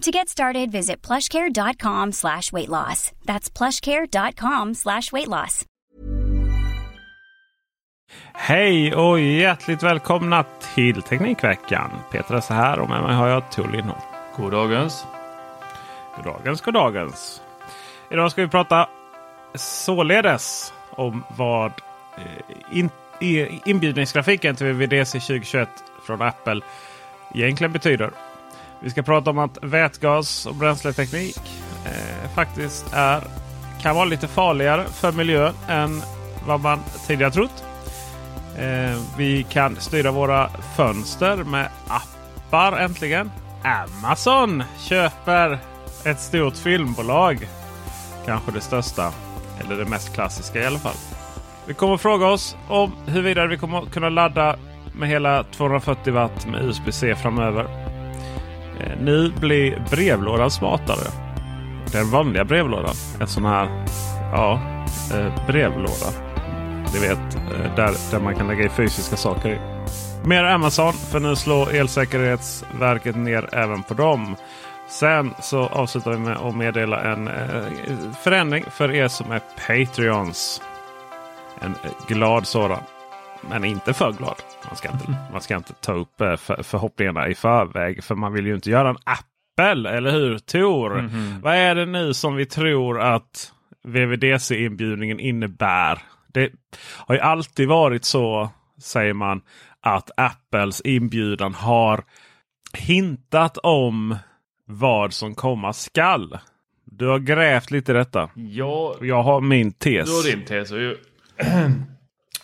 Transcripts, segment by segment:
To get started, visit plushcare.com slash weight loss. That's plushcare.com slash weight loss. Hej och hjärtligt välkomna till Teknikveckan. Peter är så här och med mig har jag Tor Lindholm. Goddagens. Goddagens, goddagens. Idag ska vi prata således om vad eh, in, inbjudningsgrafiken till VVDC 2021 från Apple egentligen betyder. Vi ska prata om att vätgas och bränsleteknik eh, faktiskt är, kan vara lite farligare för miljön än vad man tidigare trott. Eh, vi kan styra våra fönster med appar äntligen. Amazon köper ett stort filmbolag. Kanske det största. Eller det mest klassiska i alla fall. Vi kommer att fråga oss om huruvida vi kommer att kunna ladda med hela 240 watt med USB-C framöver. Eh, nu blir brevlådan smartare. Den vanliga brevlådan. En sån här ja, eh, brevlåda. Ni vet, eh, där, där man kan lägga i fysiska saker i. Mer Amazon, för nu slår Elsäkerhetsverket ner även på dem. Sen så avslutar vi med att meddela en förändring för er som är Patreons. En glad sådan. Men inte för glad. Man ska inte, man ska inte ta upp eh, för, förhoppningarna i förväg. För man vill ju inte göra en Apple, eller hur Tor? Vad är det nu som vi tror att VVDC-inbjudningen innebär? Det har ju alltid varit så, säger man, att Apples inbjudan har hintat om vad som komma skall. Du har grävt lite i detta. Ja, Jag har min tes. du har din tes.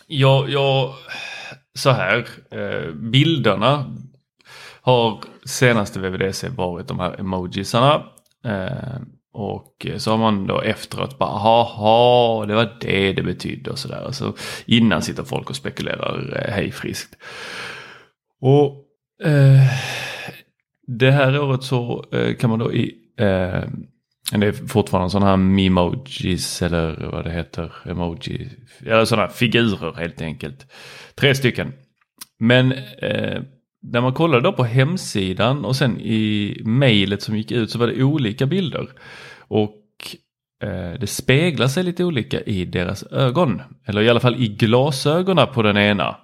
Ja, Jag, jag, så här. Eh, bilderna har senaste VVDC varit de här emojisarna. Eh, och så har man då efteråt bara, haha, det var det det betydde och sådär. Så innan sitter folk och spekulerar eh, hej friskt. Och eh, det här året så kan man då i eh, det är fortfarande sådana här memojis eller vad det heter. Emoji. Eller sådana figurer helt enkelt. Tre stycken. Men eh, när man kollade då på hemsidan och sen i mejlet som gick ut så var det olika bilder. Och eh, det speglar sig lite olika i deras ögon. Eller i alla fall i glasögonen på den ena.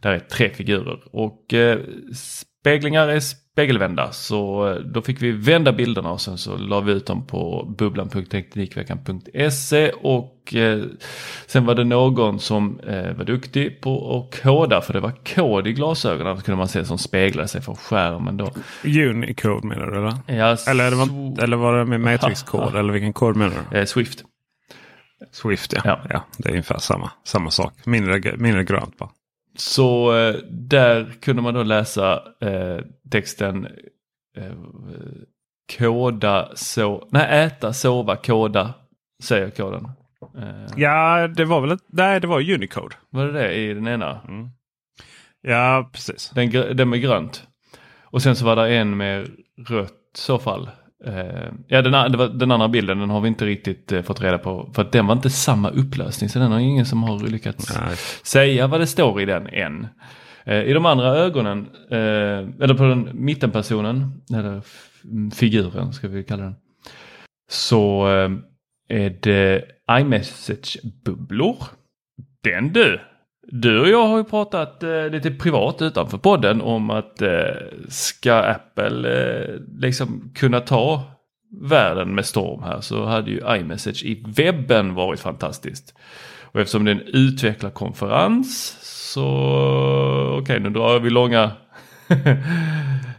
Där är tre figurer. Och eh, speglingar är spegelvända. Så eh, då fick vi vända bilderna och sen så la vi ut dem på bubblan.teknikveckan.se och eh, sen var det någon som eh, var duktig på att koda för det var kod i glasögonen kunde man se som speglade sig från skärmen då. Unicode menar du eller? Ja, Eller, det var, så- eller var det med Matrix-kod? eller vilken kod menar du? eh, Swift. Swift ja. Ja. ja. Det är ungefär samma, samma sak. Mindre, mindre grönt bara. Så eh, där kunde man då läsa eh, texten eh, koda, så, nej äta, sova, koda, säger koden. Ja, det var väl ett, nej, det var Unicode. Var det det i den ena? Ja, precis. Den, den med grönt. Och sen så var det en med rött i så fall. Eh, ja, den, det den andra bilden den har vi inte riktigt eh, fått reda på. För att den var inte samma upplösning. Så den har ingen som har lyckats Nej. säga vad det står i den än. Eh, I de andra ögonen, eller på den mittenpersonen, eller figuren ska vi kalla den. Så är det iMessage-bubblor. Den du! Du och jag har ju pratat eh, lite privat utanför podden om att eh, ska Apple eh, liksom kunna ta världen med storm här så hade ju iMessage i webben varit fantastiskt. Och eftersom det är en utvecklarkonferens så okej okay, nu drar vi långa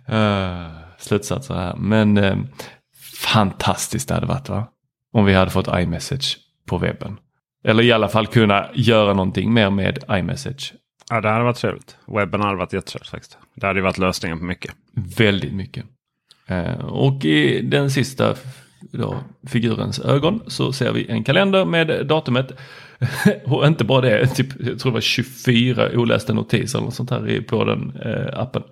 uh, slutsatser här. Men eh, fantastiskt det hade varit va? Om vi hade fått iMessage på webben. Eller i alla fall kunna göra någonting mer med iMessage. Ja, det hade varit trevligt. Webben hade varit jättetrevligt faktiskt. Det hade ju varit lösningen på mycket. Väldigt mycket. Uh, och i den sista då, figurens ögon så ser vi en kalender med datumet. och inte bara det, typ, jag tror det var 24 olästa notiser eller sånt här på den eh, appen.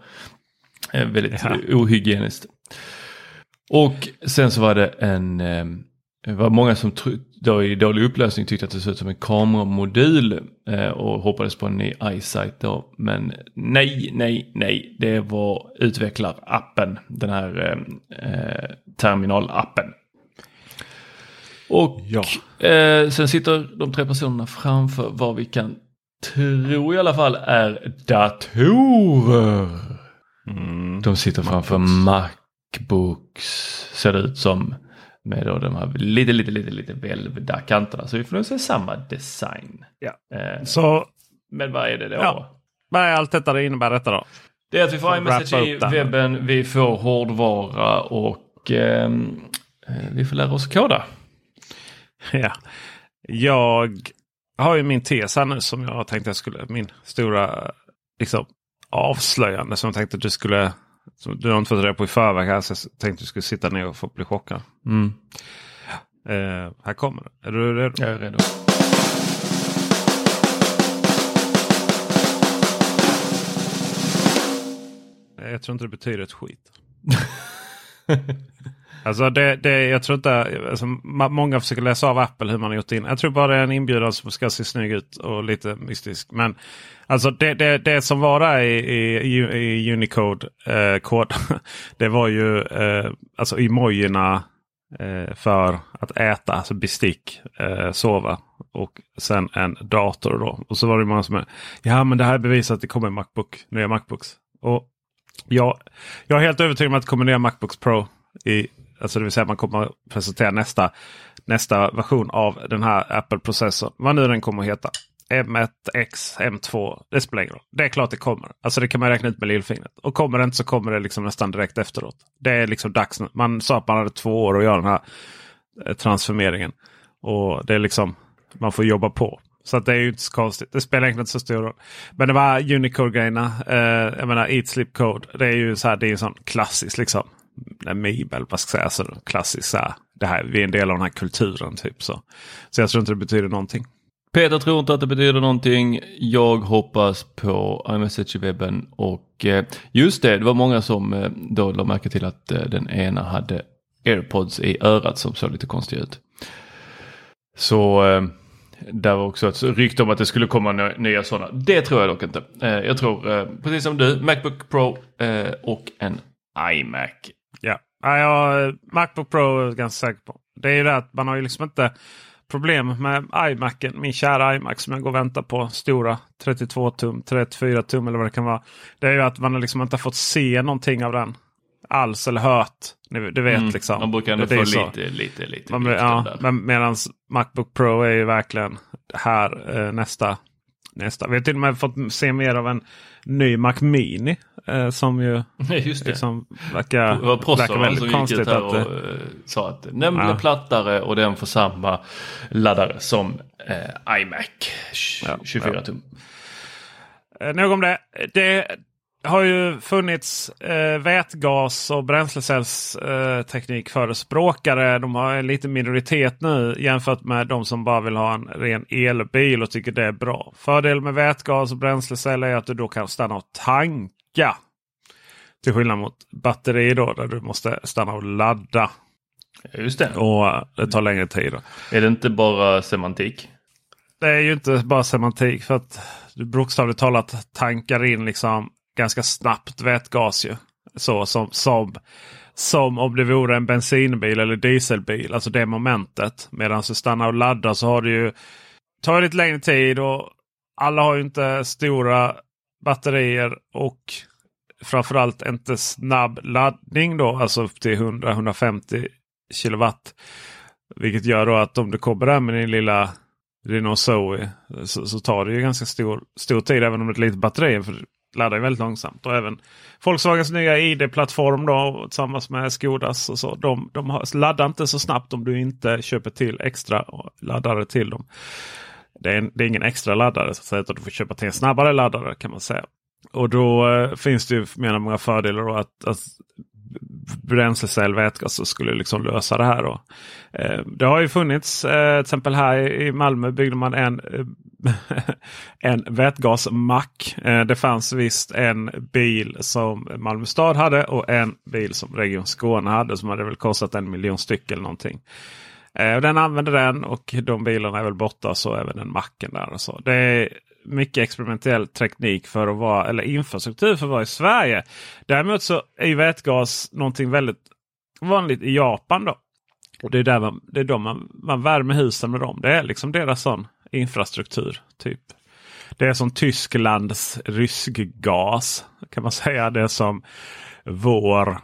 Eh, väldigt ja. ohygieniskt. Och sen så var det en, eh, det var många som då i dålig upplösning tyckte att det såg ut som en kameramodul eh, och hoppades på en ny iSight då. Men nej, nej, nej, det var utvecklarappen, den här eh, eh terminalappen. Och ja. eh, sen sitter de tre personerna framför vad vi kan tro i alla fall är datorer. Mm. De sitter framför Macbooks. Ser det ut som. Med då de här lite, lite, lite, lite välvda kanterna. Så vi får nog se samma design. Ja. Eh, så, men vad är det då? Ja. Vad är allt detta det innebär detta då? Det är att vi får iMessage i webben, vi får hårdvara och ehm, eh, vi får lära oss koda. Ja. Jag har ju min tes här nu som jag tänkte jag skulle, min stora liksom, avslöjande som jag tänkte att du skulle, som du har inte fått reda på i förväg här så jag tänkte du skulle sitta ner och få bli chockad. Mm. Uh, här kommer det. Är du redo? Jag är redo. Jag tror inte det betyder ett skit. Alltså det, det, jag tror inte, alltså, många försöker läsa av Apple hur man har gjort in. Jag tror bara det är en inbjudan som ska se snygg ut och lite mystisk. Men alltså det, det, det som var där i, i, i Unicode-kod. Eh, det var ju eh, alltså emojierna eh, för att äta, alltså bestick, eh, sova och sen en dator. Då. Och så var det många som är, ja men det här bevisar att det kommer Macbook, nya Macbooks. Och jag, jag är helt övertygad om att det kommer nya Macbooks Pro i Alltså det vill säga man kommer presentera nästa, nästa version av den här Apple-processorn. Vad nu den kommer att heta. M1, X, M2. Det spelar ingen roll. Det är klart det kommer. Alltså det kan man räkna ut med lillfingret. Och kommer det inte så kommer det liksom nästan direkt efteråt. Det är liksom dags nu. Man sa att man hade två år att göra den här eh, transformeringen. Och det är liksom, man får jobba på. Så det är ju inte så konstigt. Det spelar egentligen inte så stor roll. Men det var Unicode-grejerna. Eh, jag menar Eat Sleep Code. Det är ju så här, det är en sån klassisk liksom Mibel, vad ska jag säga, alltså, så klassiskt. så här, det här, vi är en del av den här kulturen. typ Så Så jag tror inte det betyder någonting. Peter tror inte att det betyder någonting. Jag hoppas på iMessage i webben och eh, just det, det var många som eh, då lade märke till att eh, den ena hade airpods i örat som såg lite konstigt ut. Så eh, där var också ett rykte om att det skulle komma nya sådana. Det tror jag dock inte. Eh, jag tror eh, precis som du, Macbook Pro och en iMac Ja, jag, Macbook Pro är jag ganska säker på. Det är ju det att man har ju liksom inte problem med iMacen. Min kära iMac som jag går och väntar på. Stora 32 tum, 34 tum eller vad det kan vara. Det är ju att man liksom inte fått se någonting av den alls eller hört. Du vet mm, liksom. Man brukar ändå få lite, lite, lite. Man, ja, men medan Macbook Pro är ju verkligen här eh, nästa. Nästa. Vi har till och med fått se mer av en ny Mac Mini. Eh, som ju Just det. Liksom verkar, det var verkar väldigt som konstigt. Gick ut här att, och, eh, sa att den blir ja. plattare och den får samma laddare som eh, iMac 24 ja, tum. Eh, nog om det. Det har ju funnits eh, vätgas och bränslecellsteknik eh, förespråkare. De har en liten minoritet nu jämfört med de som bara vill ha en ren elbil och tycker det är bra. Fördel med vätgas och bränsleceller är att du då kan stanna och tanka. Till skillnad mot batteri då där du måste stanna och ladda. Just det. Och eh, det tar längre tid. Då. Är det inte bara semantik? Det är ju inte bara semantik för att du bokstavligt talat tankar in liksom ganska snabbt vätgas ju. Så som, som, som om det vore en bensinbil eller dieselbil. Alltså det momentet. Medan du stannar och laddar så har det ju tar lite längre tid. och Alla har ju inte stora batterier och framförallt inte snabb laddning då. Alltså upp till 100-150 kilowatt. Vilket gör då att om du kommer där med din lilla Renault Zoe så, så, tar det ju ganska stor, stor tid även om det är ett litet batteri. För laddar ju väldigt långsamt. Och även Volkswagens nya ID-plattform då tillsammans med Skodas och så. De, de laddar inte så snabbt om du inte köper till extra laddare till dem. Det är, en, det är ingen extra laddare så att säga, utan du får köpa till en snabbare laddare kan man säga. Och då eh, finns det ju menar många fördelar då att, att bränslecell vätgas skulle liksom lösa det här. Då. Eh, det har ju funnits, eh, till exempel här i Malmö byggde man en, eh, en vätgasmack. Eh, det fanns visst en bil som Malmö stad hade och en bil som Region Skåne hade som hade väl kostat en miljon styck eller någonting. Eh, den använde den och de bilarna är väl borta så även den macken där. Och så. Det är mycket experimentell teknik för att vara, eller infrastruktur för att vara i Sverige. Däremot så är vätgas någonting väldigt vanligt i Japan. då. Och Det är där man, det är då man, man värmer husen med dem. Det är liksom deras sån infrastruktur. typ. Det är som Tysklands rysk gas kan man säga. Det är som vår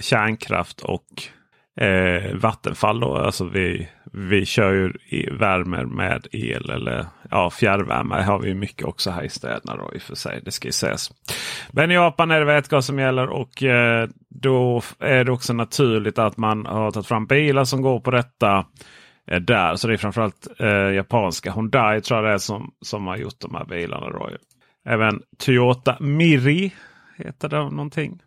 kärnkraft och eh, Vattenfall. Då. Alltså vi, vi kör ju värme värmer med el eller ja, fjärrvärme har vi mycket också här i städerna då i och för sig. Det ska ju sägas. Men i Japan är det vätgas som gäller och eh, då är det också naturligt att man har tagit fram bilar som går på detta eh, där. Så det är framförallt eh, japanska Hyundai tror jag det är som, som har gjort de här bilarna. Då. Även Toyota Miri heter det någonting.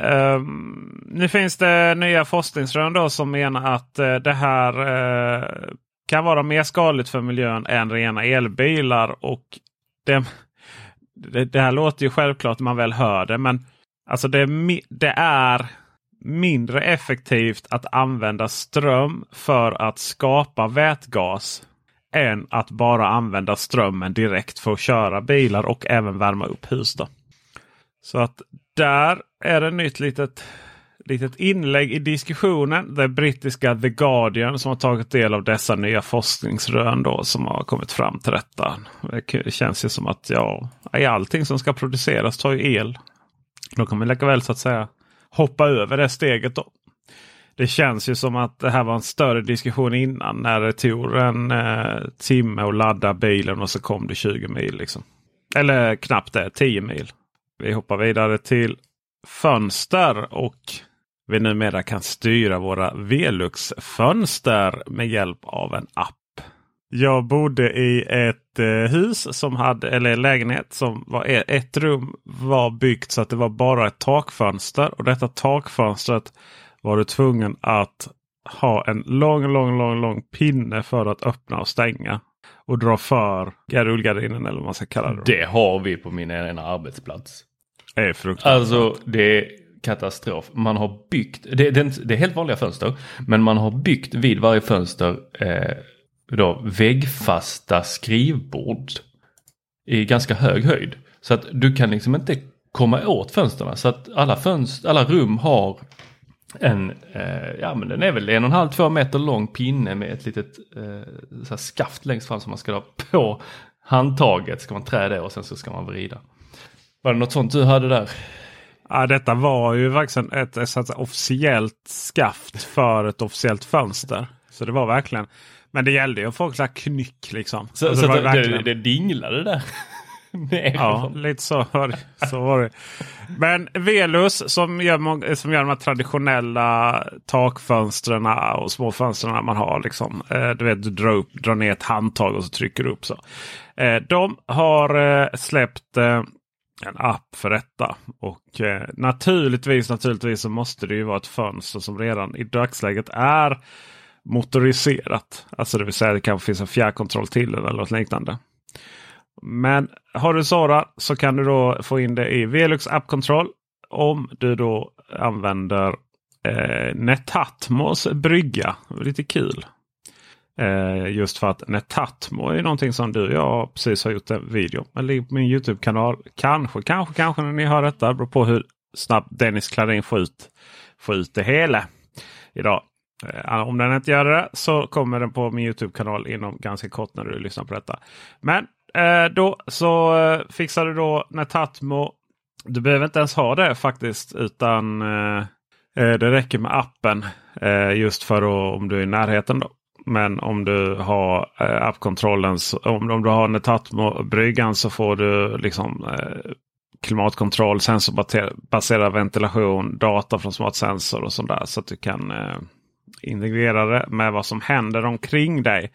Ehm, nu finns det nya forskningsrön då som menar att uh, det här uh, kan vara mer skadligt för miljön än rena elbilar. Och det, det, det, här låter ju självklart när man väl hör det. Men alltså det, det är mindre effektivt att använda ström för att skapa vätgas än att bara använda strömmen direkt för att köra bilar och även värma upp hus. Då. Så att där är det nytt litet, litet inlägg i diskussionen. Det brittiska The Guardian som har tagit del av dessa nya forskningsrön då, som har kommit fram till detta. Det känns ju som att ja, i allting som ska produceras tar ju el. Då kan man lika väl så att säga hoppa över det steget. då. Det känns ju som att det här var en större diskussion innan när det tog en eh, timme att ladda bilen och så kom det 20 mil. Liksom. Eller knappt det, 10 mil. Vi hoppar vidare till fönster och vi numera kan styra våra Velux-fönster med hjälp av en app. Jag bodde i ett eh, hus som hade, eller lägenhet som var e- ett rum var byggt så att det var bara ett takfönster. Och detta takfönstret var du tvungen att ha en lång, lång, lång, lång pinne för att öppna och stänga. Och dra för rullgardinen eller vad man ska kalla det. Det har vi på min ena arbetsplats. Det är fruktansvärt. Alltså det är katastrof. Man har byggt, det, det, det är helt vanliga fönster, men man har byggt vid varje fönster eh, då, väggfasta skrivbord i ganska hög höjd. Så att du kan liksom inte komma åt fönstren. Så att alla, fönster, alla rum har en, eh, ja men den är väl en och en halv, två meter lång pinne med ett litet eh, så skaft längst fram som man ska ha på handtaget. Ska man trä det och sen så ska man vrida. Var det något sånt du hade där? Ja, detta var ju verkligen ett, ett, ett officiellt skaft för ett officiellt fönster. Så det var verkligen. Men det gällde ju att få knyck liksom. Så, alltså, så det, verkligen... det, det dinglade där? ja, lite så var, det, så var det. Men Velus som gör, som gör de här traditionella takfönstren och små fönstren man har. Liksom. Eh, du vet, du drar, upp, drar ner ett handtag och så trycker du upp. så. Eh, de har eh, släppt en app för detta. Och eh, naturligtvis, naturligtvis så måste det ju vara ett fönster som redan i dagsläget är motoriserat. Alltså det vill säga det kanske finns en fjärrkontroll till eller något liknande. Men har du Zara så kan du då få in det i Velux App Control. Om du då använder eh, Netatmos brygga. Lite kul. Eh, just för att Netatmo är någonting som du och jag precis har gjort en video. Eller på min Youtube-kanal. Kanske, kanske, kanske när ni hör detta. Det beror på hur snabbt Dennis Klarin får ut, får ut det hela idag. Eh, om den inte gör det så kommer den på min Youtube-kanal inom ganska kort när du lyssnar på detta. Men eh, då så eh, fixar du då Netatmo. Du behöver inte ens ha det faktiskt utan eh, eh det räcker med appen. Eh, just för att, om du är i närheten. Då. Men om du har eh, appkontrollen, om, om du har Netatmo-bryggan så får du liksom eh, klimatkontroll, sensorbaserad ventilation, data från smart sensor och sånt där. Så att du kan eh, integrera det med vad som händer omkring dig.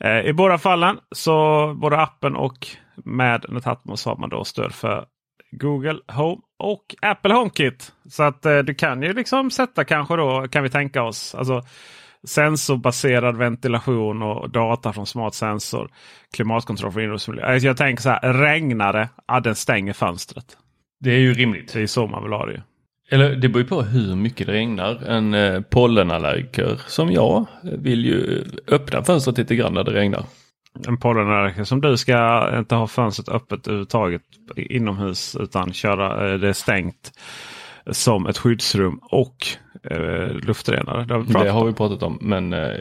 Eh, I båda fallen, så både appen och med Netatmo så har man då stöd för Google Home och Apple HomeKit. Så att eh, du kan ju liksom sätta kanske då kan vi tänka oss. Alltså, sensorbaserad ventilation och data från smart sensor. Klimatkontroll för inomhusmiljö. Alltså jag tänker så här, regnar det, ja, den stänger fönstret. Det är ju rimligt. Det är så man vill ha det ju. Eller det beror ju på hur mycket det regnar. En eh, pollenallergiker som jag vill ju öppna fönstret lite grann när det regnar. En pollenallergiker som du ska inte ha fönstret öppet överhuvudtaget inomhus utan köra eh, det stängt som ett skyddsrum och eh, luftrenare. Det har, vi det har vi pratat om. Men, eh,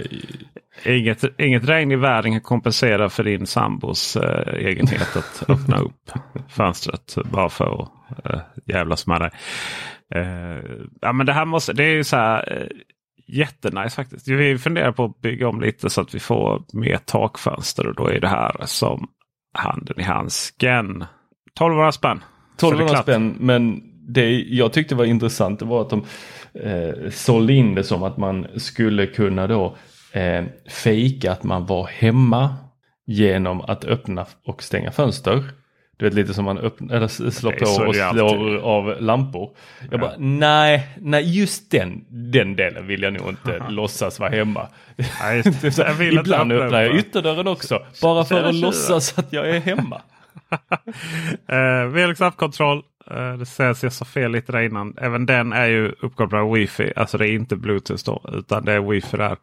inget, inget regn i världen kan kompensera för din sambos eh, egenhet att öppna upp fönstret bara för att eh, jävlas med dig. Eh, ja, men det här måste, det är ju så här eh, jättenice faktiskt. Vi funderar på att bygga om lite så att vi får mer takfönster och då är det här som handen i handsken. 1200 spänn. 1200 spänn men det jag tyckte var intressant det var att de eh, sålde in det som att man skulle kunna då eh, fejka att man var hemma genom att öppna och stänga fönster. Du vet lite som man öppnar, eller slår på och slår av lampor. Jag ja. bara nej, nej just den, den delen vill jag nog inte låtsas vara hemma. Nej, Ibland öppnar jag ytterdörren också. Bara för att låtsas att jag är hemma. uh, vi har knappkontroll. Uh, Eh, det sägs jag sa fel lite där innan. Även den är ju uppkopplad wifi. Alltså det är inte bluetooth då, utan det är wifi där.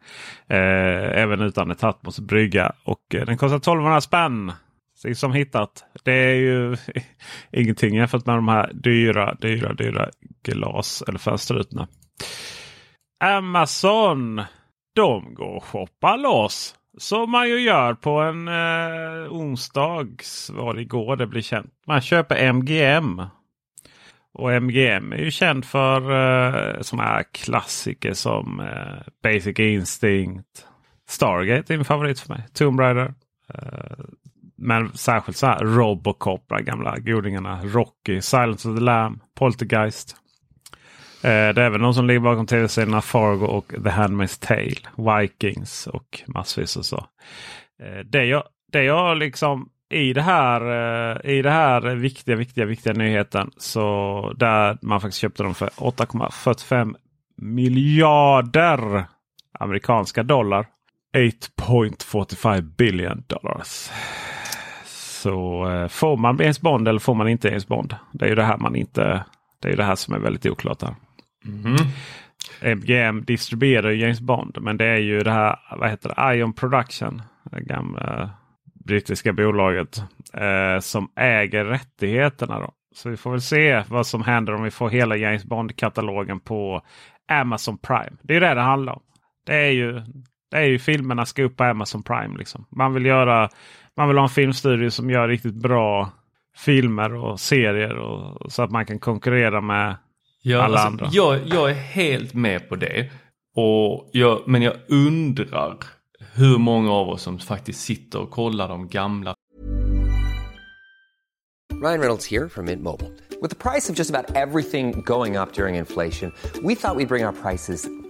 Eh, även utan ett Atmos brygga. Och eh, den kostar 1200 spänn som hittat. Det är ju ingenting jämfört med de här dyra, dyra, dyra glas eller fönsterrutorna. Amazon. De går och shoppar loss. Som man ju gör på en eh, onsdags, Var det igår det blir känt. Man köper MGM. Och MGM är ju känd för eh, uh, sådana här klassiker som uh, Basic Instinct. Stargate är min favorit för mig. Tomb Raider. Uh, men särskilt så här Robocop, gamla godingarna. Rocky, Silence of the Lamb, Poltergeist. Det är även de som ligger bakom tv-serierna Fargo och The Handmaid's Tale. Vikings och massvis och så. Det, jag, det jag liksom i det här, eh, i det här viktiga, viktiga, viktiga nyheten. Så där man faktiskt köpte dem för 8,45 miljarder amerikanska dollar. 8.45 billion dollars. Så eh, får man James Bond eller får man inte James Bond? Det är ju det här man inte. Det är det här som är väldigt oklart. Här. Mm. MGM distribuerar James Bond. Men det är ju det här vad heter det? Ion Production. Gamla brittiska bolaget. Eh, som äger rättigheterna. Då. Så vi får väl se vad som händer om vi får hela James Bond-katalogen på Amazon Prime. Det är det det handlar om. Det är ju, det är ju filmerna ska upp på Amazon Prime. Liksom. Man vill göra man vill ha en filmstudio som gör riktigt bra filmer och serier. Och, så att man kan konkurrera med ja, alla alltså, andra. Jag, jag är helt med på det. Och jag, men jag undrar hur många av oss som faktiskt sitter och kollar de gamla. Ryan Reynolds här från Mint Mobile. Med priset på nästan allt som går upp under inflationen, trodde vi att vi skulle bring våra priser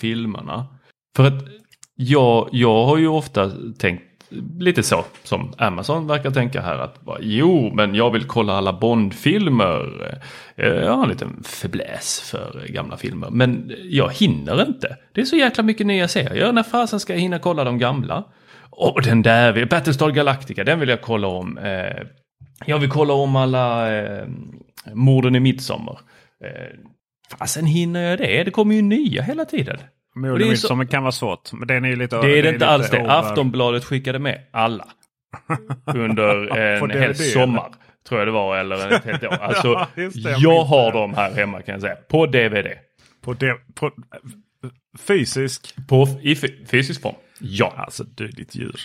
Filmerna. För att jag, jag har ju ofta tänkt lite så som Amazon verkar tänka här att bara, jo men jag vill kolla alla Bond-filmer. Eh, jag har en liten fäbless för gamla filmer men jag hinner inte. Det är så jäkla mycket nya serier. När fasen ska jag hinna kolla de gamla? Och den där, Battlestar Galactica, den vill jag kolla om. Eh, jag vill kolla om alla eh, morden i midsommar. Eh, Fasen hinner jag det? Det kommer ju nya hela tiden. Det i är midsommar kan vara svårt. Men den är lite, Det är det är inte lite alls det. over- Aftonbladet skickade med alla. Under en hel sommar. Tror jag det var. Eller ett helt år. Alltså, Ja, det, jag jag har det. dem här hemma kan jag säga. På DVD. På, det, på fysisk. På, I fy- fysisk form. Ja. Alltså du ditt djur.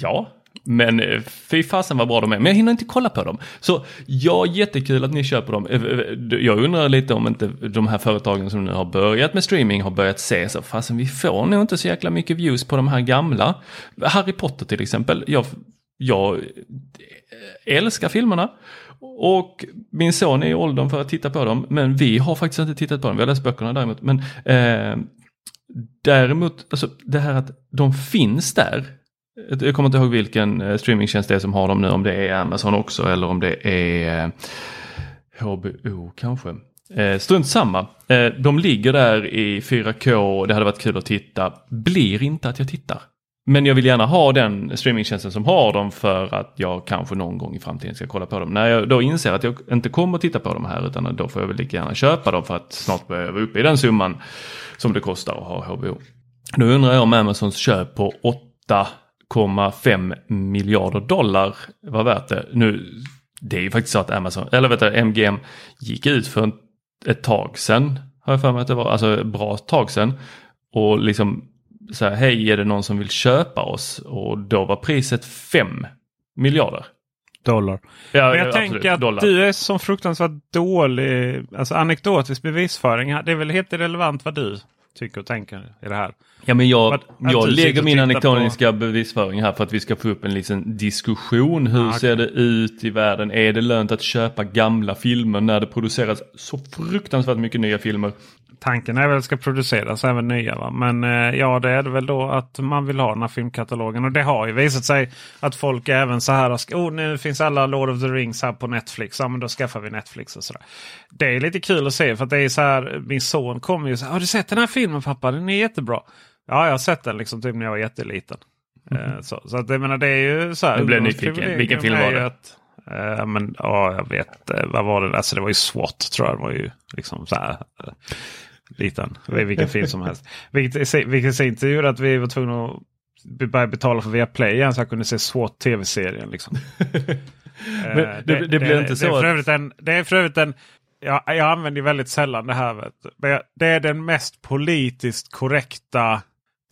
Ja. Men eh, fy fasen vad bra de är. Men jag hinner inte kolla på dem. Så ja, jättekul att ni köper dem. Eh, eh, jag undrar lite om inte de här företagen som nu har börjat med streaming har börjat se så fasen vi får nog inte så jäkla mycket views på de här gamla. Harry Potter till exempel. Jag, jag älskar filmerna. Och min son är i åldern för att titta på dem. Men vi har faktiskt inte tittat på dem. Vi har läst böckerna däremot. Men eh, däremot, alltså det här att de finns där. Eh, jag kommer inte ihåg vilken eh, streamingtjänst det är som har dem nu. Om det är Amazon också eller om det är eh, HBO kanske. Eh, strunt samma. Eh, de ligger där i 4K. och Det hade varit kul att titta. Blir inte att jag tittar. Men jag vill gärna ha den streamingtjänsten som har dem för att jag kanske någon gång i framtiden ska kolla på dem. När jag då inser att jag inte kommer att titta på dem här utan då får jag väl lika gärna köpa dem för att snart börja vara uppe i den summan som det kostar att ha HBO. Nu undrar jag om Amazons köp på 8 8,5 miljarder dollar var värt det. Nu, det är ju faktiskt så att Amazon, eller vet du, MGM gick ut för en, ett tag sedan, har jag för mig att det var, alltså ett bra tag sedan. Och liksom så här, hej är det någon som vill köpa oss? Och då var priset 5 miljarder. Dollar. Ja, Men jag absolut, tänker att dollar. du är så fruktansvärt dålig. Alltså anekdotisk bevisföring. Det är väl helt irrelevant vad du tycker och tänker i det här. Ja men jag, att jag lägger min tittar anekdoniska bevisföring här för att vi ska få upp en liten diskussion. Hur Ah, ser det ut i världen? Är det lönt att köpa gamla filmer när det produceras så fruktansvärt mycket nya filmer? Tanken är väl att det ska produceras även nya. Va? Men eh, ja, det är det väl då att man vill ha den här filmkatalogen. Och det har ju visat sig att folk även så här. Oh, nu finns alla Lord of the Rings här på Netflix. Ja, men då skaffar vi Netflix och sådär. Det är lite kul att se för att det är så här. Min son kommer ju så här. Har du sett den här filmen pappa? Den är jättebra. Ja, jag har sett den liksom typ när jag var jätteliten. Eh, så, så att jag menar det är ju så här. Nu blev nyfiken. Vilken film var det? Att, eh, men ja, jag vet. vad var det? Alltså det var ju SWAT tror jag. Det var ju liksom så här. Liten. Vilken film som helst. Vilket, i sin- vilket i sin tur gjorde att vi var tvungna att börja betala för Viaplay igen så jag kunde se SWAT tv-serien. Liksom. Eh, Men det- det blir inte så det är för övrigt en, det är för övrigt en jag, jag använder väldigt sällan det här. Vet. Men jag, det är den mest politiskt korrekta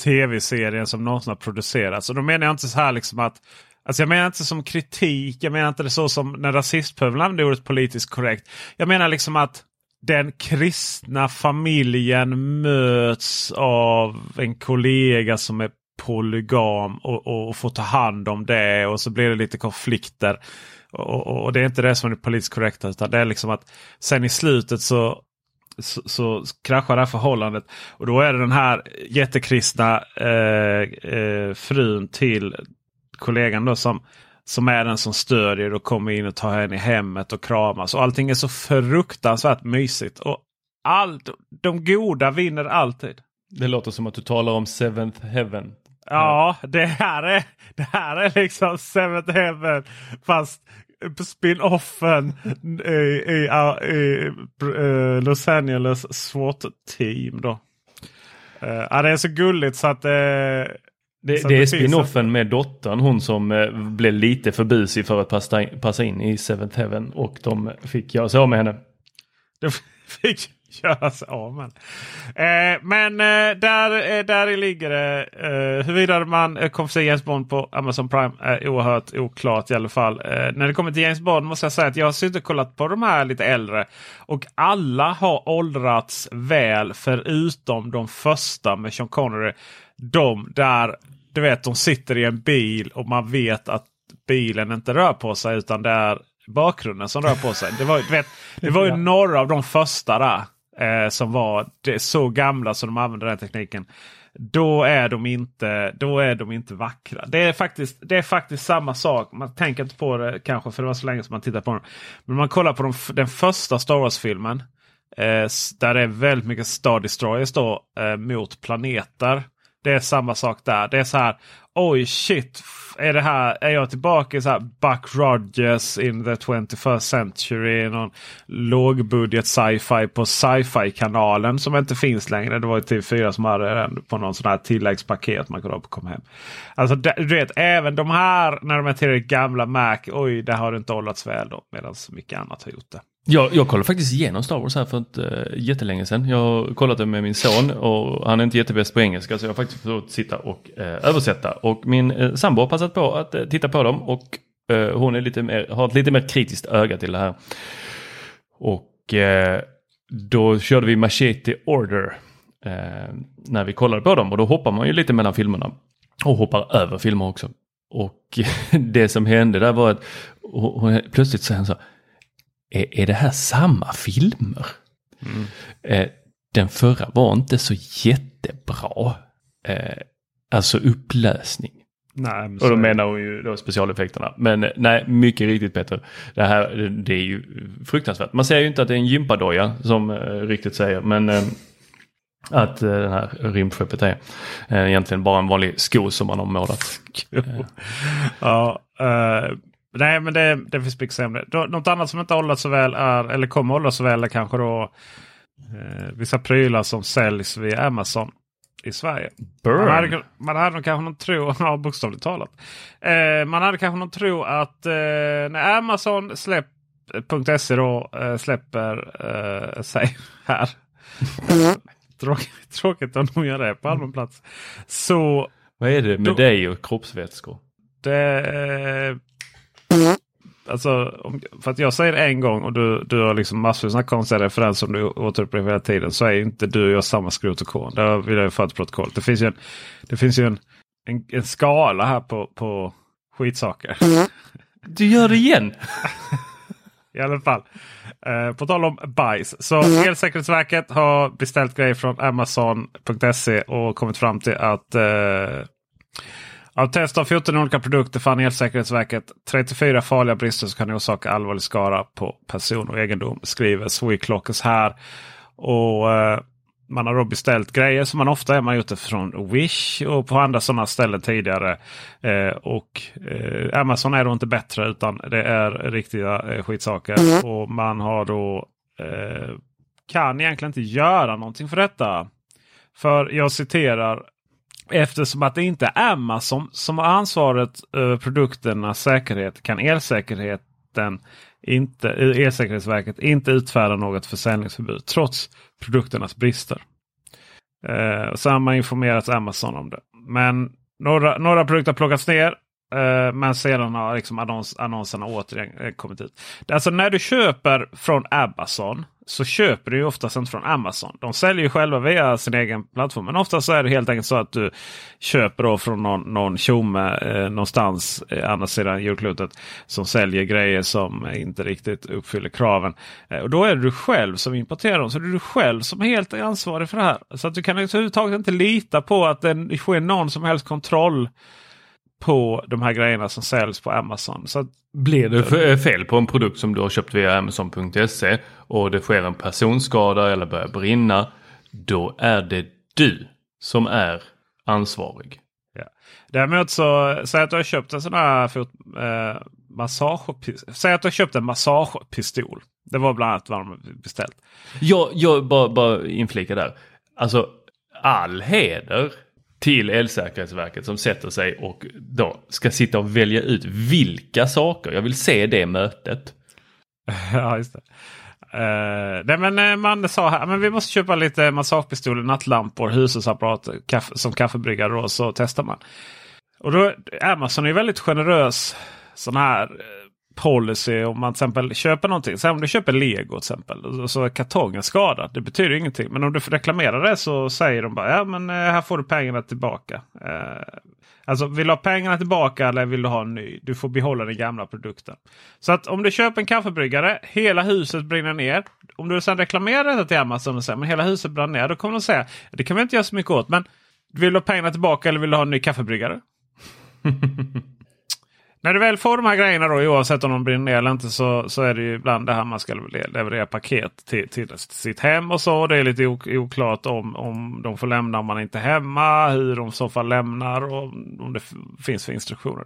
tv-serien som någonsin har producerats. Och då menar jag inte så här liksom att Alltså jag menar inte som kritik. Jag menar inte det så som när rasistpöbeln använder ordet politiskt korrekt. Jag menar liksom att den kristna familjen möts av en kollega som är polygam och, och, och får ta hand om det och så blir det lite konflikter. Och, och, och det är inte det som är det politiskt korrekta utan det är liksom att sen i slutet så så, så kraschar det här förhållandet. Och då är det den här jättekristna eh, eh, frun till kollegan då som, som är den som stödjer och kommer in och tar henne i hemmet och kramas. Och allting är så fruktansvärt mysigt. Och allt, de goda vinner alltid. Det låter som att du talar om Seventh Heaven. Ja, det här är, det här är liksom Seventh Heaven. Fast spin-offen i, i, i, i uh, Los Angeles SWAT-team. då. Uh, ja, det är så gulligt så att... Uh, det, det är spinoffen med dottern, hon som eh, blev lite för busig för att passa in, passa in i Seventh Heaven och de fick göra sig av med henne. De fick göra sig av med eh, Men eh, där, eh, där ligger det. Eh, huruvida man eh, kommer se James Bond på Amazon Prime är oerhört oklart i alla fall. Eh, när det kommer till James Bond måste jag säga att jag har suttit och kollat på de här lite äldre. Och alla har åldrats väl förutom de första med Sean Connery. De där du vet de sitter i en bil och man vet att bilen inte rör på sig utan det är bakgrunden som rör på sig. Det var, du vet, det var ju några av de första där eh, som var så gamla som de använde den tekniken. Då är de inte, då är de inte vackra. Det är, faktiskt, det är faktiskt samma sak. Man tänker inte på det kanske för det var så länge som man tittar på den. Men man kollar på de, den första Star Wars-filmen. Eh, där det är väldigt mycket Star Destroyers då, eh, mot planeter. Det är samma sak där. Det är så här. Oj shit. Är det här? Är jag tillbaka i så här Buck Rogers in the 21st century? Någon lågbudget sci-fi på sci-fi kanalen som inte finns längre. Det var ju typ TV4 som hade den på någon sån här tilläggspaket man kunde ha på kom hem. Alltså du vet även de här när de är tillräckligt gamla Mac. Oj, det har inte åldrats väl då. Medan mycket annat har gjort det. Jag, jag kollade faktiskt igenom Star Wars här för inte uh, jättelänge sedan. Jag har kollat det med min son och han är inte jättebäst på engelska så jag har faktiskt fått sitta och uh, översätta. Och min uh, sambo har passat på att uh, titta på dem och hon är lite mer, har ett lite mer kritiskt öga till det här. Och då körde vi Machete Order när vi kollade på dem och då hoppar man ju lite mellan filmerna. Och hoppar över filmer också. Och det som hände där var att hon, plötsligt säger så här är, är det här samma filmer? Mm. Eh, den förra var inte så jättebra. Eh, alltså upplösning. Nej, och då menar hon ju då specialeffekterna. Men eh, nej, mycket riktigt Peter. Det här det är ju fruktansvärt. Man ser ju inte att det är en gympadoja som eh, riktigt säger. Men eh, att eh, den här rymdskeppet är eh, egentligen bara en vanlig sko som man har målat. ja, uh, Nej, men det, det finns mycket sämre. Något annat som inte hållit så väl är, eller kommer hålla så väl är kanske då eh, vissa prylar som säljs via Amazon i Sverige. Burn. Man hade, man hade kanske någon tro, ja bokstavligt talat. Eh, man hade kanske någon tro att eh, när Amazon släpp, .se då eh, släpper eh, sig här. tråkigt, tråkigt om de gör det på allmän plats. Så... Vad är det med då, dig och kroppsvätskor? Det, Alltså, för att jag säger det en gång och du, du har liksom massor av konstiga referenser som du återupprepar hela tiden. Så är inte du och jag samma skrot och korn. Det vill jag få ett protokoll. Det finns ju en, det finns ju en, en, en skala här på, på skitsaker. Du gör det igen! I alla fall. Eh, på tal om bajs. Så Elsäkerhetsverket har beställt grejer från Amazon.se och kommit fram till att eh, av test av 14 olika produkter fann Elsäkerhetsverket 34 farliga brister som kan orsaka allvarlig skada på person och egendom. Skriver Sweclockers här. Och eh, Man har då beställt grejer som man ofta är. Man gjort det från Wish och på andra sådana ställen tidigare. Eh, och eh, Amazon är då inte bättre utan det är riktiga eh, skitsaker. Och man har då eh, kan egentligen inte göra någonting för detta. För jag citerar Eftersom att det inte är Amazon som har ansvaret över produkternas säkerhet kan elsäkerheten inte, eh, Elsäkerhetsverket inte utfärda något försäljningsförbud trots produkternas brister. Eh, så har man informerat Amazon om det. Men några, några produkter har plockats ner. Eh, men sedan har liksom annons, annonserna återigen eh, kommit ut. Alltså när du köper från Amazon så köper du ju oftast inte från Amazon. De säljer ju själva via sin egen plattform. Men ofta så är det helt enkelt så att du köper då från någon, någon tjomme eh, någonstans eh, andra sidan jordklotet. Som säljer grejer som inte riktigt uppfyller kraven. Eh, och Då är det du själv som importerar dem. Så det är du själv som är helt ansvarig för det här. Så att du kan överhuvudtaget inte lita på att det sker någon som helst kontroll på de här grejerna som säljs på Amazon. Så Blir det fel på en produkt som du har köpt via Amazon.se och det sker en personskada eller börjar brinna. Då är det du som är ansvarig. Ja. Däremot så, säg att du har köpt en sån här fot, eh, massagepistol. Säg att du har köpt en massagepistol. Det var bland annat vad de beställt. Jag, jag bara, bara inflika där. Alltså all heder till Elsäkerhetsverket som sätter sig och då ska sitta och välja ut vilka saker. Jag vill se det mötet. ja, just det. Uh, nej, men eh, man sa här men vi måste köpa lite massagepistoler, nattlampor, hushållsapparater kaffe, som kaffebryggare. Och så testar man. Och då Amazon är väldigt generös sån här uh, policy om man till exempel köper någonting. Så om du köper lego till exempel och så är kartongen skadad. Det betyder ingenting. Men om du reklamerar det så säger de bara ja men eh, här får du pengarna tillbaka. Eh, alltså vill du ha pengarna tillbaka eller vill du ha en ny? Du får behålla den gamla produkten. Så att om du köper en kaffebryggare, hela huset brinner ner. Om du sedan reklamerar detta till Amazon och säger men hela huset brann ner. Då kommer de säga det kan vi inte göra så mycket åt. Men vill du ha pengarna tillbaka eller vill du ha en ny kaffebryggare? När du väl får de här grejerna då oavsett om de brinner ner eller inte så, så är det ju ibland det här man ska leverera paket till, till sitt hem och så. Det är lite oklart om, om de får lämna om man inte är hemma. Hur de i så fall lämnar och om det finns för instruktioner.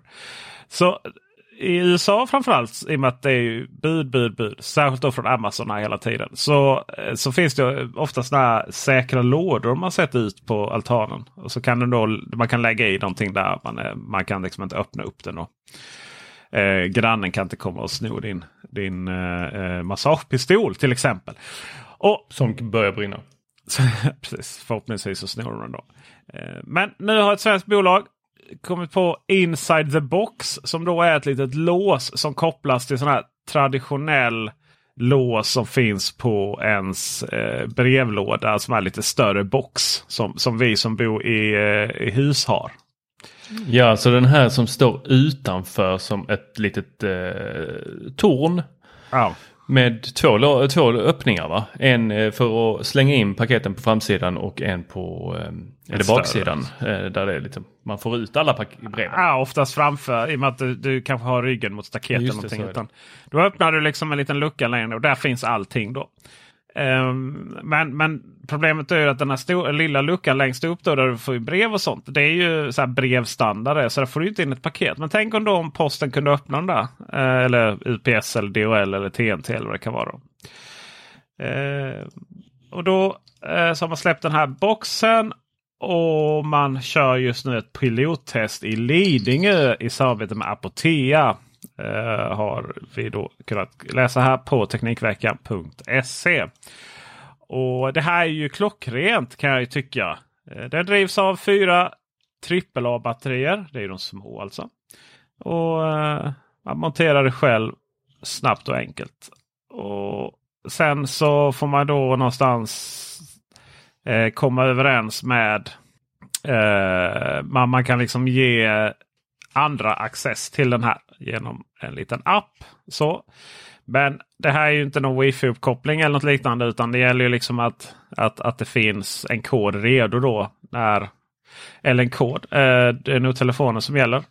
Så i USA framförallt i och med att det är bud, bud, bud. Särskilt då från Amazon hela tiden. Så, så finns det ofta sådana här säkra lådor man sätter ut på altanen. Och så kan då, man kan lägga i någonting där. Man, är, man kan liksom inte öppna upp den. Och, eh, grannen kan inte komma och sno din, din eh, massagepistol till exempel. Och, Som börjar brinna. precis, förhoppningsvis så snor de den då. Eh, men nu har ett svenskt bolag kommit på Inside the Box som då är ett litet lås som kopplas till sån här traditionell lås som finns på ens eh, brevlåda som är lite större box. Som, som vi som bor i, eh, i hus har. Ja, så den här som står utanför som ett litet eh, torn. Ja. Med två, två öppningar va? En eh, för att slänga in paketen på framsidan och en på eh, eller baksidan. Eh, där det är lite, man får ut alla breven. Ja, oftast framför i och med att du, du kanske har ryggen mot staketet. Ja, utan, då öppnar du liksom en liten lucka längre och där finns allting då. Um, men, men problemet är ju att den här stor, lilla luckan längst upp då, där du får brev och sånt. Det är ju så här brevstandard så där får du inte in ett paket. Men tänk om då om posten kunde öppna den där. Uh, eller UPS eller DHL eller TNT eller vad det kan vara. Uh, och då uh, så har man släppt den här boxen. Och man kör just nu ett pilottest i Lidingö i samarbete med Apotea. Eh, har vi då kunnat läsa här på Teknikveckan.se. Och det här är ju klockrent kan jag ju tycka. Eh, den drivs av fyra AAA-batterier. Det är de små alltså. Och eh, man monterar det själv snabbt och enkelt. Och Sen så får man då någonstans Eh, komma överens med eh, man, man kan liksom ge andra access till den här genom en liten app. Så. Men det här är ju inte någon wifi-uppkoppling eller något liknande. Utan det gäller ju liksom att, att, att det finns en kod redo då. När, eller en kod. Eh, det är nog telefonen som gäller.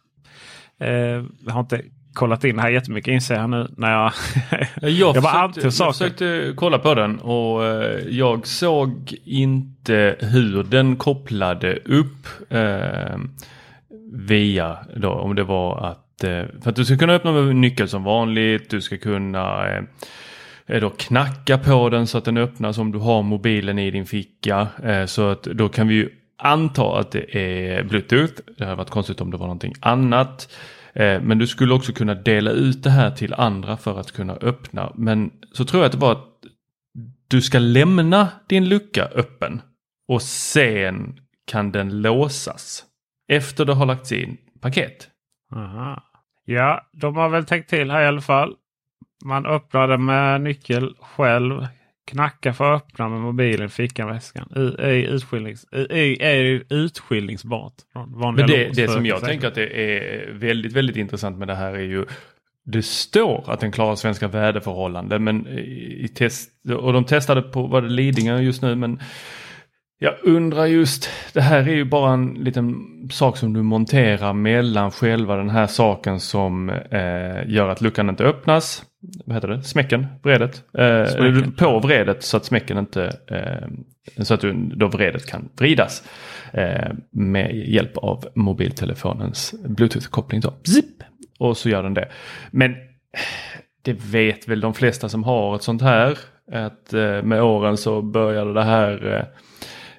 Eh, jag har inte kollat in här jättemycket inser jag nu. När jag, jag, jag, försökte, jag försökte kolla på den och eh, jag såg inte hur den kopplade upp. Eh, via då om det var att eh, för att du ska kunna öppna med nyckel som vanligt. Du ska kunna eh, då knacka på den så att den öppnas om du har mobilen i din ficka. Eh, så att då kan vi ju anta att det är bluetooth. Det hade varit konstigt om det var någonting annat. Eh, men du skulle också kunna dela ut det här till andra för att kunna öppna. Men så tror jag att det var att du ska lämna din lucka öppen och sen kan den låsas efter det har lagts in paket. Aha. Ja, de har väl tänkt till här i alla fall. Man öppnar det med nyckel själv. Knacka för att öppna med mobilen, fickan, väskan. I, i, utskiljnings, är utskiljningsbart. Men det, det som jag tänker att det är väldigt, väldigt intressant med det här är ju det står att den klarar svenska väderförhållanden men i test och de testade på var det Lidingö just nu men jag undrar just, det här är ju bara en liten sak som du monterar mellan själva den här saken som eh, gör att luckan inte öppnas. Vad heter det? Smäcken? Vredet? Eh, smäcken. På vredet så att smäcken inte eh, Så att du, då vredet kan vridas eh, med hjälp av mobiltelefonens bluetooth-koppling. Då. Zip! Och så gör den det. Men det vet väl de flesta som har ett sånt här. Att eh, med åren så började det här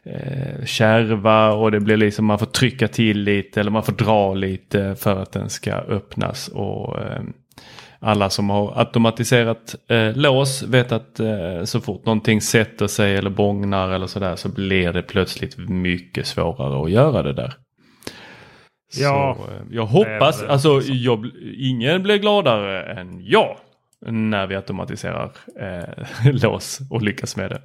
eh, kärva och det blir liksom man får trycka till lite eller man får dra lite för att den ska öppnas. Och eh, alla som har automatiserat eh, lås vet att eh, så fort någonting sätter sig eller bångnar eller sådär så blir det plötsligt mycket svårare att göra det där. Ja, så, eh, jag hoppas, det är alltså jag, ingen blir gladare än jag när vi automatiserar eh, lås och lyckas med det.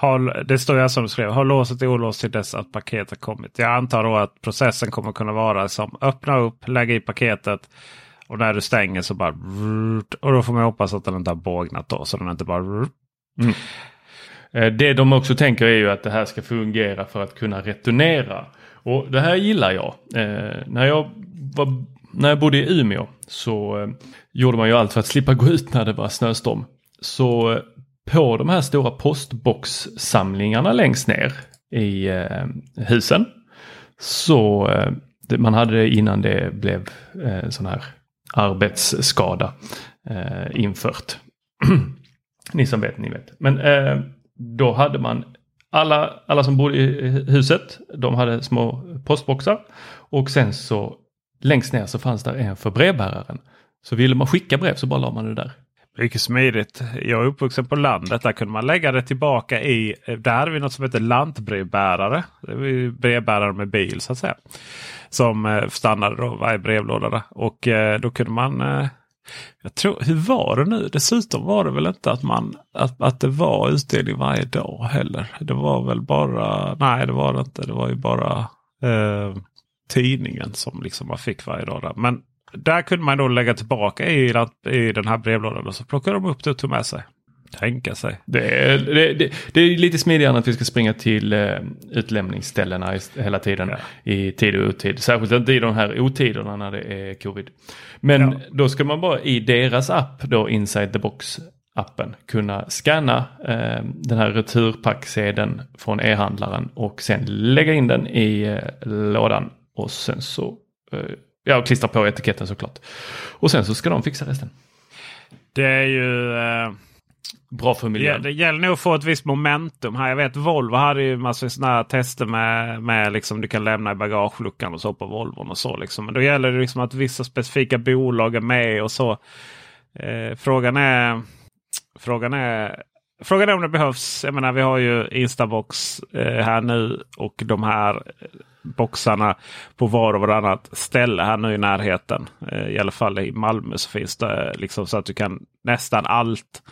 Har, det står ju som du skrev. Har låset olåst till dess att paketet kommit. Jag antar då att processen kommer kunna vara som öppna upp, lägga i paketet. Och när du stänger så bara... Och då får man hoppas att den inte har bågnat då. Så den inte bara... Mm. Eh, det de också tänker är ju att det här ska fungera för att kunna returnera. Och det här gillar jag. Eh, när, jag var, när jag bodde i Umeå så eh, gjorde man ju allt för att slippa gå ut när det var snöstorm. Så eh, på de här stora postboxsamlingarna längst ner i eh, husen. Så eh, man hade det innan det blev eh, sån här arbetsskada eh, infört. ni som vet, ni vet. Men eh, då hade man alla, alla som bodde i huset, de hade små postboxar. Och sen så längst ner så fanns där en för brevbäraren. Så ville man skicka brev så bara la man det där. Mycket smidigt. Jag är uppvuxen på landet. Där kunde man lägga det tillbaka i. Där hade vi något som heter lantbrevbärare. Det var brevbärare med bil så att säga. Som eh, stannade då varje brevlåda. Och eh, då kunde man. Eh, jag tror, hur var det nu? Dessutom var det väl inte att, man, att, att det var utdelning varje dag heller. Det var väl bara. Nej, det var det inte. Det var ju bara eh, tidningen som liksom man fick varje dag. Där. Men där kunde man då lägga tillbaka i, i den här brevlådan och så plockade de upp det och tog med sig. Tänka sig. Det är, det, det, det är lite smidigare än att vi ska springa till uh, utlämningsställena hela tiden ja. i tid och otid. Särskilt inte i de här otiderna när det är covid. Men ja. då ska man bara i deras app, då Inside the Box appen, kunna scanna uh, den här returpacksedeln från e-handlaren och sen lägga in den i uh, lådan. Och sen så Ja, och klistra på etiketten såklart. Och sen så ska de fixa resten. Det är ju... Eh, Bra för miljön. Det, det gäller nog att få ett visst momentum här. Jag vet Volvo hade ju massor sådana tester med, med liksom du kan lämna i bagageluckan och så på Volvon och så. Liksom. Men då gäller det liksom att vissa specifika bolag är med och så. Eh, frågan är... Frågan är Frågan är om det behövs. Jag menar vi har ju Instabox eh, här nu och de här boxarna på var och varannat ställe här nu i närheten. Eh, I alla fall i Malmö så finns det eh, liksom så att du kan nästan allt.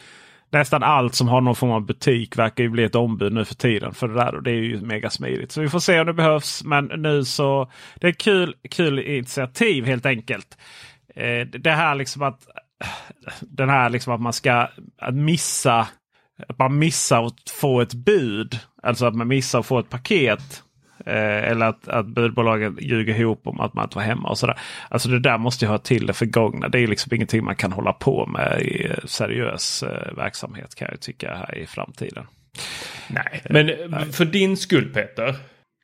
Nästan allt som har någon form av butik verkar ju bli ett ombud nu för tiden för det där. Och det är ju mega smidigt. Så vi får se om det behövs. Men nu så det är kul, kul initiativ helt enkelt. Eh, det här liksom att den här liksom att man ska missa att man missar att få ett bud. Alltså att man missar att få ett paket. Eh, eller att, att budbolagen ljuger ihop om att man inte var hemma och sådär. Alltså det där måste ju ha till det förgångna. Det är liksom ingenting man kan hålla på med i seriös eh, verksamhet kan jag tycka här i framtiden. Nej, men Nej. för din skull Peter.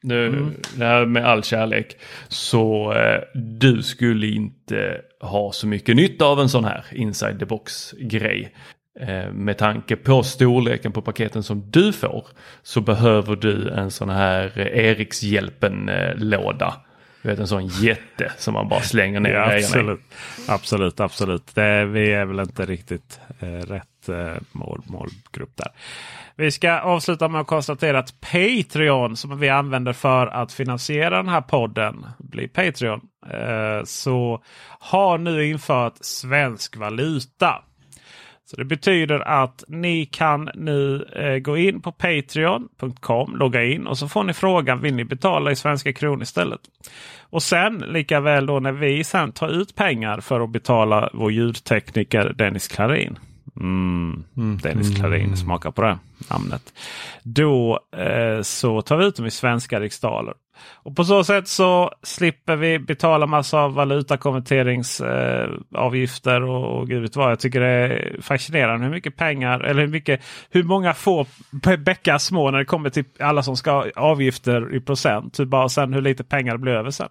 Nu, mm. det här med all kärlek. Så eh, du skulle inte ha så mycket nytta av en sån här inside the box grej. Eh, med tanke på storleken på paketen som du får så behöver du en sån här Erikshjälpen-låda. Du vet en sån jätte som man bara slänger ner ja, absolut. absolut, absolut. Det, vi är väl inte riktigt eh, rätt eh, mål, målgrupp där. Vi ska avsluta med att konstatera att Patreon som vi använder för att finansiera den här podden blir Patreon. Eh, så har nu infört svensk valuta. Så Det betyder att ni kan nu eh, gå in på Patreon.com, logga in och så får ni frågan vill ni betala i svenska kronor istället. Och sen lika väl då när vi sen tar ut pengar för att betala vår ljudtekniker Dennis Klarin. Mm. Dennis Klarin smakar på det namnet. Då eh, så tar vi ut dem i svenska riksdaler. Och på så sätt så slipper vi betala massa valutakonverteringsavgifter eh, och, och gud vet vad. Jag tycker det är fascinerande hur mycket pengar eller hur, mycket, hur många få bäckar små när det kommer till alla som ska ha avgifter i procent. Hur bara sen hur lite pengar det blir över sen.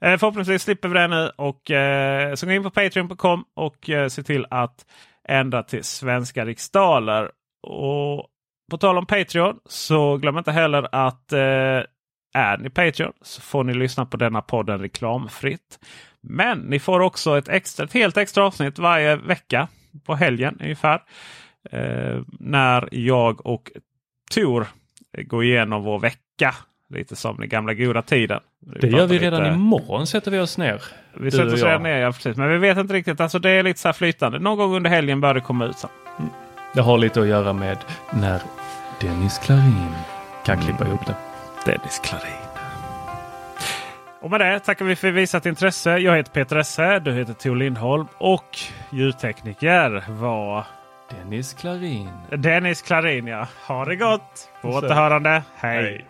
Eh, förhoppningsvis slipper vi det nu och eh, så gå in på Patreon.com och eh, se till att ända till svenska riksdaler. Och på tal om Patreon så glöm inte heller att eh, är ni Patreon så får ni lyssna på denna podden reklamfritt. Men ni får också ett, extra, ett helt extra avsnitt varje vecka på helgen ungefär. Eh, när jag och Tor går igenom vår vecka. Lite som den gamla goda tiden. Det gör vi redan lite... imorgon sätter vi oss ner. Vi sätter oss ner, ja, precis. Men vi vet inte riktigt. Alltså det är lite så flytande. Någon gång under helgen bör det komma ut. Så. Mm. Det har lite att göra med när Dennis Klarin kan mm. klippa ihop det. Dennis Klarin. Och med det tackar vi för visat intresse. Jag heter Peter Esse. Du heter Tor Lindholm. Och ljudtekniker var Dennis Klarin. Dennis Klarin ja. Ha det gott! På återhörande. Hej. Hej.